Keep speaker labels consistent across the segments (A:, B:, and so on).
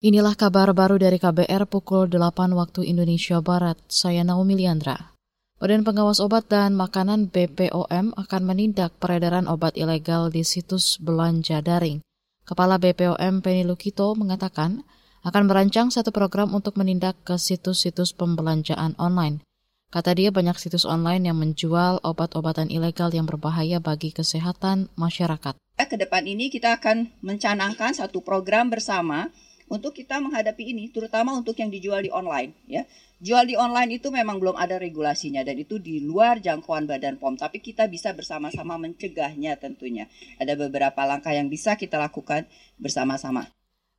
A: Inilah kabar baru dari KBR pukul 8 waktu Indonesia Barat. Saya Naomi Liandra. Badan Pengawas Obat dan Makanan BPOM akan menindak peredaran obat ilegal di situs belanja daring. Kepala BPOM Penny Lukito mengatakan akan merancang satu program untuk menindak ke situs-situs pembelanjaan online. Kata dia banyak situs online yang menjual obat-obatan ilegal yang berbahaya bagi kesehatan masyarakat.
B: Ke depan ini kita akan mencanangkan satu program bersama untuk kita menghadapi ini, terutama untuk yang dijual di online. Ya, jual di online itu memang belum ada regulasinya dan itu di luar jangkauan Badan POM. Tapi kita bisa bersama-sama mencegahnya tentunya. Ada beberapa langkah yang bisa kita lakukan bersama-sama.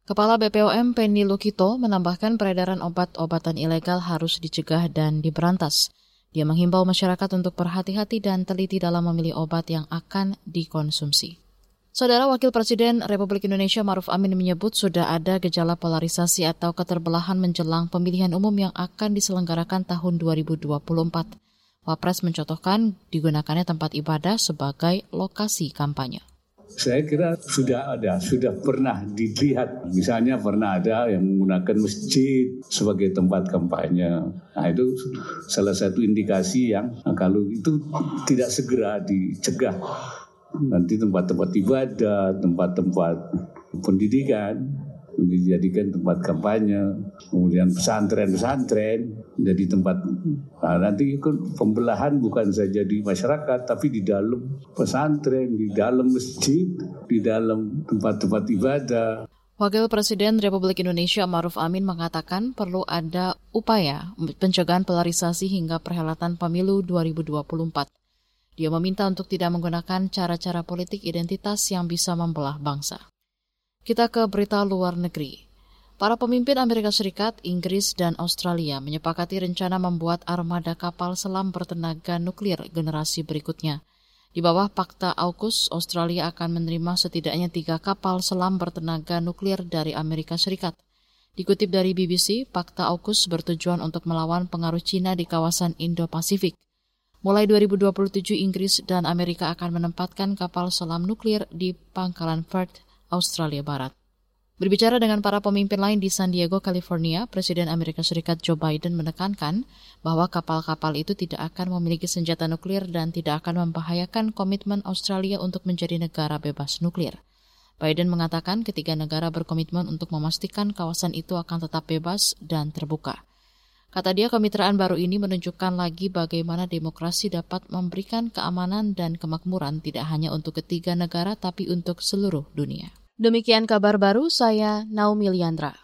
A: Kepala BPOM Penny Lukito menambahkan peredaran obat-obatan ilegal harus dicegah dan diberantas. Dia menghimbau masyarakat untuk berhati-hati dan teliti dalam memilih obat yang akan dikonsumsi. Saudara Wakil Presiden Republik Indonesia Maruf Amin menyebut sudah ada gejala polarisasi atau keterbelahan menjelang pemilihan umum yang akan diselenggarakan tahun 2024. Wapres mencontohkan digunakannya tempat ibadah sebagai lokasi kampanye.
C: Saya kira sudah ada, sudah pernah dilihat. Misalnya pernah ada yang menggunakan masjid sebagai tempat kampanye. Nah itu salah satu indikasi yang kalau itu tidak segera dicegah nanti tempat-tempat ibadah, tempat-tempat pendidikan dijadikan tempat kampanye, kemudian pesantren-pesantren jadi tempat nah, nanti kan pembelahan bukan saja di masyarakat tapi di dalam pesantren, di dalam masjid, di dalam tempat-tempat ibadah.
A: Wakil Presiden Republik Indonesia Maruf Amin mengatakan perlu ada upaya pencegahan polarisasi hingga perhelatan pemilu 2024. Dia meminta untuk tidak menggunakan cara-cara politik identitas yang bisa membelah bangsa. Kita ke berita luar negeri. Para pemimpin Amerika Serikat, Inggris, dan Australia menyepakati rencana membuat armada kapal selam bertenaga nuklir generasi berikutnya. Di bawah Fakta AUKUS, Australia akan menerima setidaknya tiga kapal selam bertenaga nuklir dari Amerika Serikat. Dikutip dari BBC, Fakta AUKUS bertujuan untuk melawan pengaruh Cina di kawasan Indo-Pasifik. Mulai 2027, Inggris dan Amerika akan menempatkan kapal selam nuklir di pangkalan Perth, Australia Barat. Berbicara dengan para pemimpin lain di San Diego, California, Presiden Amerika Serikat Joe Biden menekankan bahwa kapal-kapal itu tidak akan memiliki senjata nuklir dan tidak akan membahayakan komitmen Australia untuk menjadi negara bebas nuklir. Biden mengatakan ketiga negara berkomitmen untuk memastikan kawasan itu akan tetap bebas dan terbuka. Kata dia, kemitraan baru ini menunjukkan lagi bagaimana demokrasi dapat memberikan keamanan dan kemakmuran tidak hanya untuk ketiga negara, tapi untuk seluruh dunia. Demikian kabar baru saya, Naomi Liandra.